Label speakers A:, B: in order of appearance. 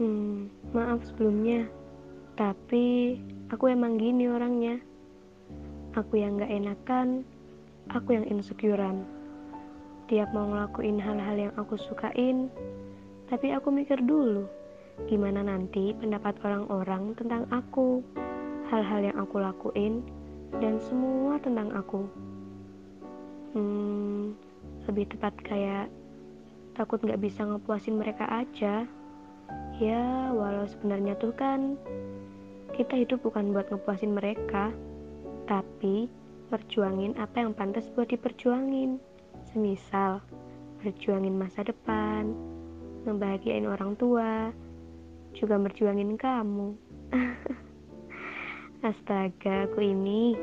A: Hmm, maaf sebelumnya. Tapi aku emang gini orangnya. Aku yang gak enakan, aku yang insecurean. Tiap mau ngelakuin hal-hal yang aku sukain, tapi aku mikir dulu, gimana nanti pendapat orang-orang tentang aku, hal-hal yang aku lakuin, dan semua tentang aku. Hmm, lebih tepat kayak takut gak bisa ngepuasin mereka aja. Ya, walau sebenarnya tuh kan kita hidup bukan buat ngepuasin mereka, tapi perjuangin apa yang pantas buat diperjuangin. Semisal, berjuangin masa depan, ngebahagiain orang tua, juga berjuangin kamu. Astaga, aku ini